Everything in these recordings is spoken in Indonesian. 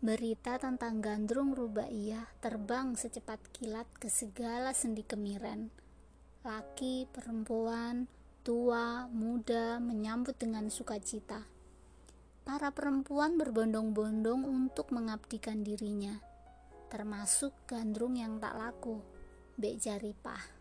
Berita tentang gandrung rubaiyah terbang secepat kilat ke segala sendi kemiren. Laki, perempuan, tua, muda menyambut dengan sukacita. Para perempuan berbondong-bondong untuk mengabdikan dirinya, termasuk gandrung yang tak laku, Bek Jaripah.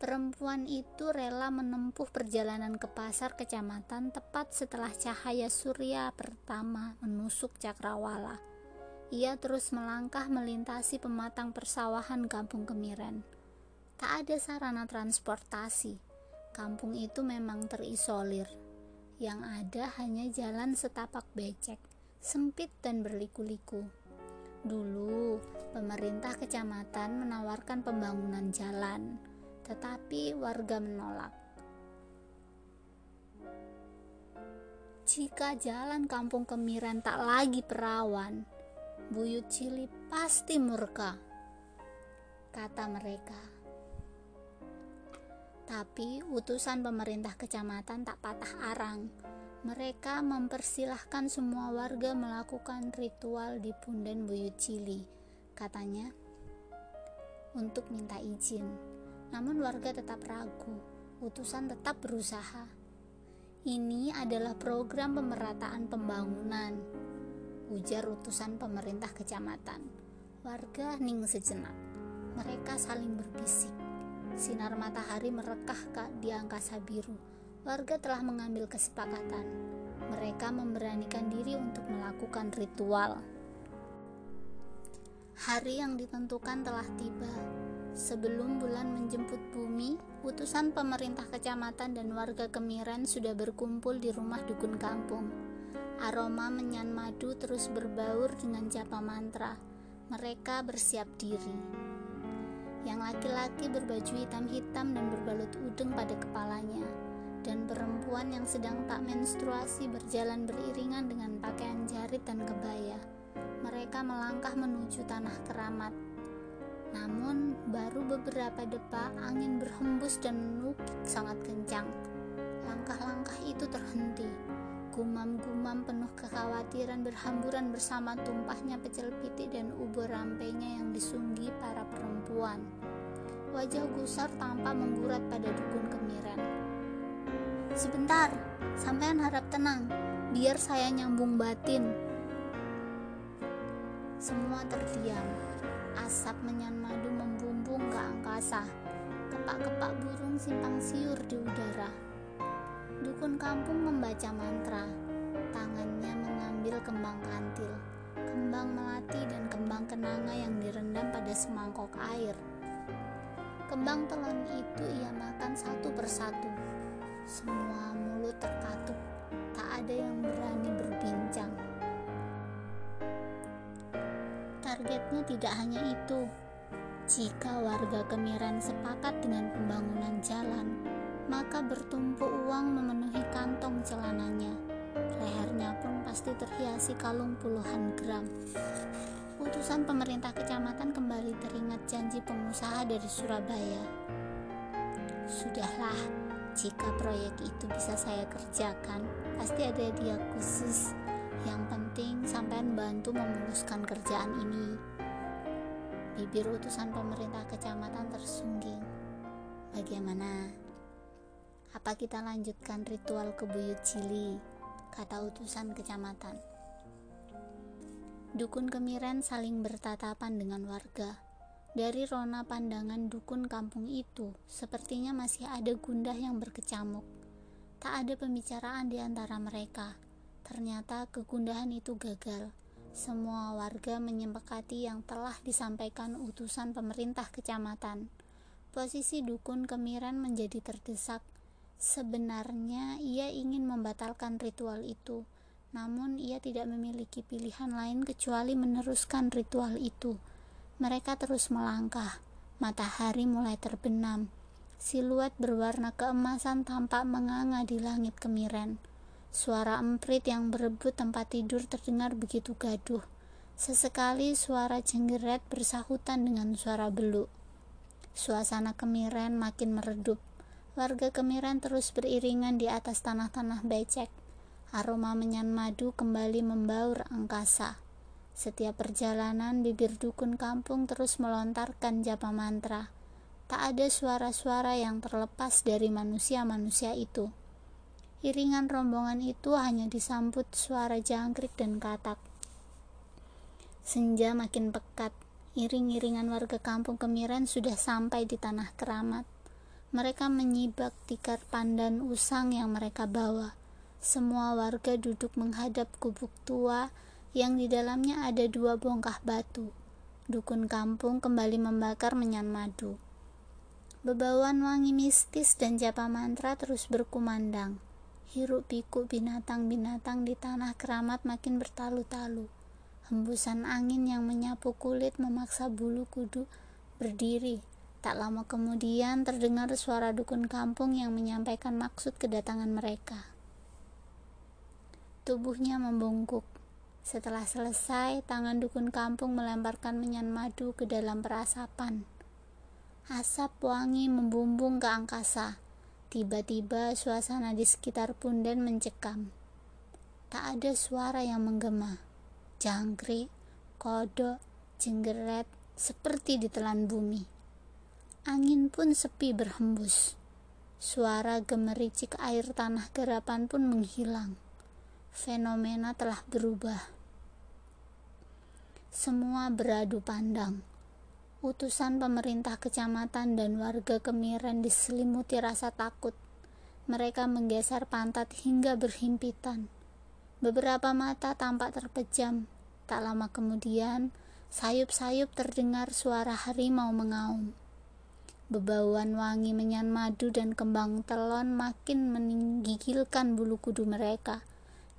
Perempuan itu rela menempuh perjalanan ke pasar kecamatan tepat setelah cahaya surya pertama menusuk cakrawala. Ia terus melangkah melintasi pematang persawahan kampung Kemiren. Tak ada sarana transportasi. Kampung itu memang terisolir. Yang ada hanya jalan setapak becek, sempit dan berliku-liku. Dulu, pemerintah kecamatan menawarkan pembangunan jalan tetapi warga menolak. Jika jalan kampung Kemiran tak lagi perawan, Buyut Cili pasti murka, kata mereka. Tapi utusan pemerintah kecamatan tak patah arang. Mereka mempersilahkan semua warga melakukan ritual di punden Buyut Cili, katanya, untuk minta izin. Namun warga tetap ragu, utusan tetap berusaha. Ini adalah program pemerataan pembangunan, ujar utusan pemerintah kecamatan. Warga ning sejenak. Mereka saling berbisik. Sinar matahari merekah di angkasa biru. Warga telah mengambil kesepakatan. Mereka memberanikan diri untuk melakukan ritual. Hari yang ditentukan telah tiba. Sebelum bulan menjemput bumi, utusan pemerintah kecamatan dan warga Kemiren sudah berkumpul di rumah dukun kampung. Aroma menyan madu terus berbaur dengan japa mantra. Mereka bersiap diri. Yang laki-laki berbaju hitam-hitam dan berbalut udeng pada kepalanya, dan perempuan yang sedang tak menstruasi berjalan beriringan dengan pakaian jarit dan kebaya. Mereka melangkah menuju tanah keramat namun, baru beberapa depa angin berhembus dan menukik sangat kencang. Langkah-langkah itu terhenti. Gumam-gumam penuh kekhawatiran berhamburan bersama tumpahnya pecel pitik dan ubur rampenya yang disunggi para perempuan. Wajah gusar tampak menggurat pada dukun kemiren. Sebentar, sampean harap tenang, biar saya nyambung batin. Semua terdiam Asap menyan madu membumbung ke angkasa. Kepak-kepak burung simpang siur di udara. Dukun kampung membaca mantra. Tangannya mengambil kembang kantil, kembang melati dan kembang kenanga yang direndam pada semangkok air. Kembang telon itu ia makan satu persatu. Semua mulut terkatup, tak ada yang berani berbincang. Targetnya tidak hanya itu. Jika warga Kemiran sepakat dengan pembangunan jalan, maka bertumpuk uang memenuhi kantong celananya. Lehernya pun pasti terhiasi kalung puluhan gram. Putusan pemerintah kecamatan kembali teringat janji pengusaha dari Surabaya. Sudahlah, jika proyek itu bisa saya kerjakan, pasti ada dia khusus yang penting sampean bantu memuluskan kerjaan ini. Bibir utusan pemerintah kecamatan tersungging. Bagaimana? Apa kita lanjutkan ritual ke Buyut Cili? Kata utusan kecamatan. Dukun Kemiren saling bertatapan dengan warga. Dari rona pandangan dukun kampung itu, sepertinya masih ada gundah yang berkecamuk. Tak ada pembicaraan di antara mereka Ternyata kegundahan itu gagal. Semua warga menyepakati yang telah disampaikan utusan pemerintah kecamatan. Posisi dukun kemiran menjadi terdesak. Sebenarnya ia ingin membatalkan ritual itu, namun ia tidak memiliki pilihan lain kecuali meneruskan ritual itu. Mereka terus melangkah. Matahari mulai terbenam. Siluet berwarna keemasan tampak menganga di langit kemiren. Suara emprit yang berebut tempat tidur terdengar begitu gaduh. Sesekali suara jenggeret bersahutan dengan suara beluk. Suasana kemiren makin meredup. Warga kemiren terus beriringan di atas tanah-tanah becek. Aroma menyan madu kembali membaur angkasa. Setiap perjalanan, bibir dukun kampung terus melontarkan japa mantra. Tak ada suara-suara yang terlepas dari manusia-manusia itu. Iringan rombongan itu hanya disambut suara jangkrik dan katak. Senja makin pekat, iring-iringan warga kampung Kemiren sudah sampai di tanah keramat. Mereka menyibak tikar pandan usang yang mereka bawa. Semua warga duduk menghadap gubuk tua yang di dalamnya ada dua bongkah batu. Dukun kampung kembali membakar menyan madu. Bebauan wangi mistis dan japa mantra terus berkumandang. Hiruk pikuk binatang-binatang di tanah keramat makin bertalu-talu. Hembusan angin yang menyapu kulit memaksa bulu kudu berdiri. Tak lama kemudian terdengar suara dukun kampung yang menyampaikan maksud kedatangan mereka. Tubuhnya membungkuk. Setelah selesai, tangan dukun kampung melemparkan menyan madu ke dalam perasapan. Asap wangi membumbung ke angkasa. Tiba-tiba suasana di sekitar punden mencekam. Tak ada suara yang menggema. Jangkrik, kodok, jenggeret, seperti ditelan bumi. Angin pun sepi berhembus. Suara gemericik air tanah gerapan pun menghilang fenomena telah berubah. Semua beradu pandang. Utusan pemerintah kecamatan dan warga Kemiren diselimuti rasa takut. Mereka menggeser pantat hingga berhimpitan. Beberapa mata tampak terpejam. Tak lama kemudian, sayup-sayup terdengar suara harimau mengaum. Bebauan wangi menyan madu dan kembang telon makin menggigilkan bulu kudu mereka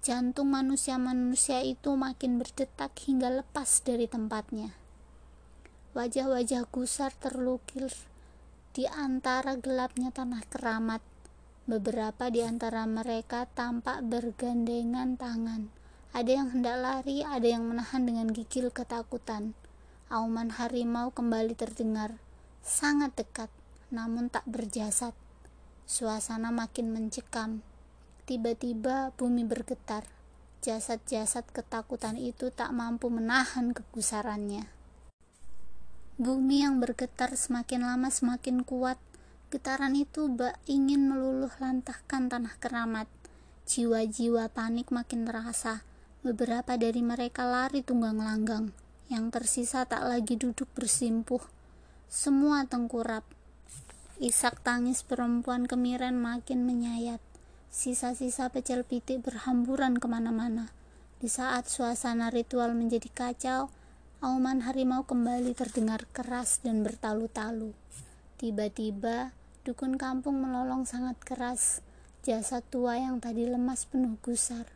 jantung manusia-manusia itu makin berdetak hingga lepas dari tempatnya. Wajah-wajah gusar terlukir di antara gelapnya tanah keramat. Beberapa di antara mereka tampak bergandengan tangan. Ada yang hendak lari, ada yang menahan dengan gigil ketakutan. Auman harimau kembali terdengar, sangat dekat, namun tak berjasad. Suasana makin mencekam, Tiba-tiba bumi bergetar. Jasad-jasad ketakutan itu tak mampu menahan kegusarannya. Bumi yang bergetar semakin lama semakin kuat. Getaran itu bak ingin meluluh lantahkan tanah keramat. Jiwa-jiwa panik makin terasa. Beberapa dari mereka lari tunggang langgang. Yang tersisa tak lagi duduk bersimpuh. Semua tengkurap. Isak tangis perempuan kemiren makin menyayat. Sisa-sisa pecel pitik berhamburan ke mana-mana. Di saat suasana ritual menjadi kacau, auman harimau kembali terdengar keras dan bertalu-talu. Tiba-tiba, dukun kampung melolong sangat keras. Jasad tua yang tadi lemas penuh gusar.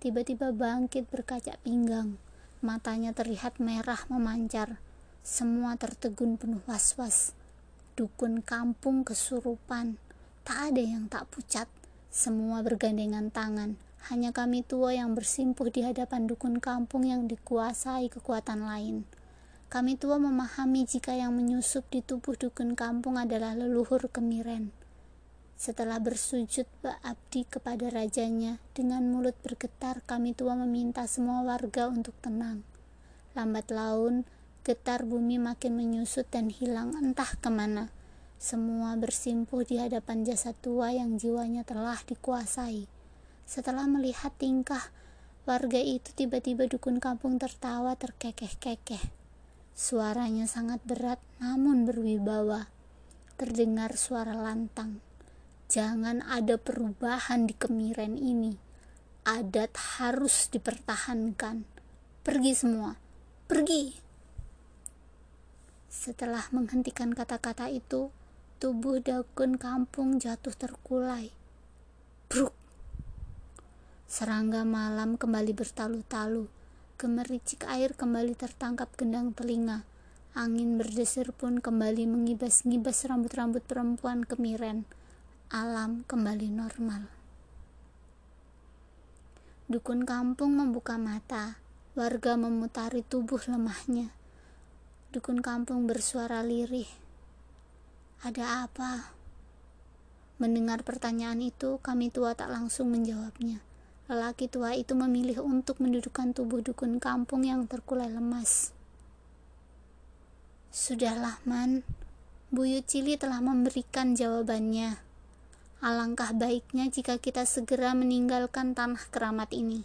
Tiba-tiba bangkit berkaca pinggang. Matanya terlihat merah memancar. Semua tertegun penuh was-was. Dukun kampung kesurupan. Tak ada yang tak pucat semua bergandengan tangan. Hanya kami tua yang bersimpuh di hadapan dukun kampung yang dikuasai kekuatan lain. Kami tua memahami jika yang menyusup di tubuh dukun kampung adalah leluhur kemiren. Setelah bersujud abdi kepada rajanya, dengan mulut bergetar kami tua meminta semua warga untuk tenang. Lambat laun, getar bumi makin menyusut dan hilang entah ke mana. Semua bersimpuh di hadapan jasad tua yang jiwanya telah dikuasai. Setelah melihat tingkah warga itu, tiba-tiba dukun kampung tertawa terkekeh-kekeh. Suaranya sangat berat namun berwibawa. Terdengar suara lantang. Jangan ada perubahan di kemiren ini. Adat harus dipertahankan. Pergi semua. Pergi. Setelah menghentikan kata-kata itu, Tubuh dukun kampung jatuh terkulai. Bruk. Serangga malam kembali bertalu-talu. Gemericik air kembali tertangkap gendang telinga. Angin berdesir pun kembali mengibas-ngibas rambut-rambut perempuan kemiren. Alam kembali normal. Dukun kampung membuka mata. Warga memutari tubuh lemahnya. Dukun kampung bersuara lirih ada apa? Mendengar pertanyaan itu, kami tua tak langsung menjawabnya. Lelaki tua itu memilih untuk mendudukkan tubuh dukun kampung yang terkulai lemas. Sudahlah, Man. Buyut Cili telah memberikan jawabannya. Alangkah baiknya jika kita segera meninggalkan tanah keramat ini.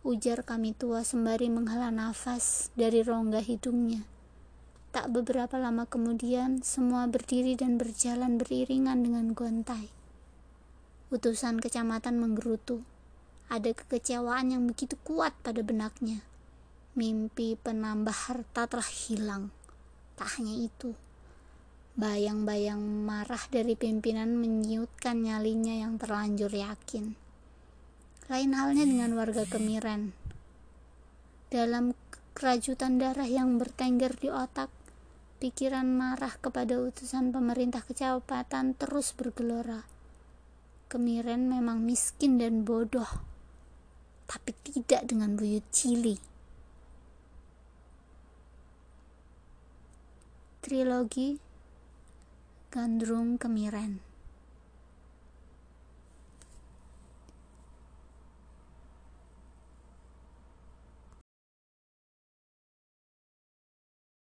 Ujar kami tua sembari menghela nafas dari rongga hidungnya. Tak beberapa lama kemudian, semua berdiri dan berjalan beriringan dengan gontai. Utusan kecamatan menggerutu. Ada kekecewaan yang begitu kuat pada benaknya. Mimpi penambah harta telah hilang. Tak hanya itu, bayang-bayang marah dari pimpinan menyiutkan nyalinya yang terlanjur yakin. Lain halnya dengan warga Kemiren. Dalam kerajutan darah yang bertengger di otak, Pikiran marah kepada utusan pemerintah kecamatan terus bergelora. Kemiren memang miskin dan bodoh, tapi tidak dengan buyut cili. Trilogi Gandrung Kemiren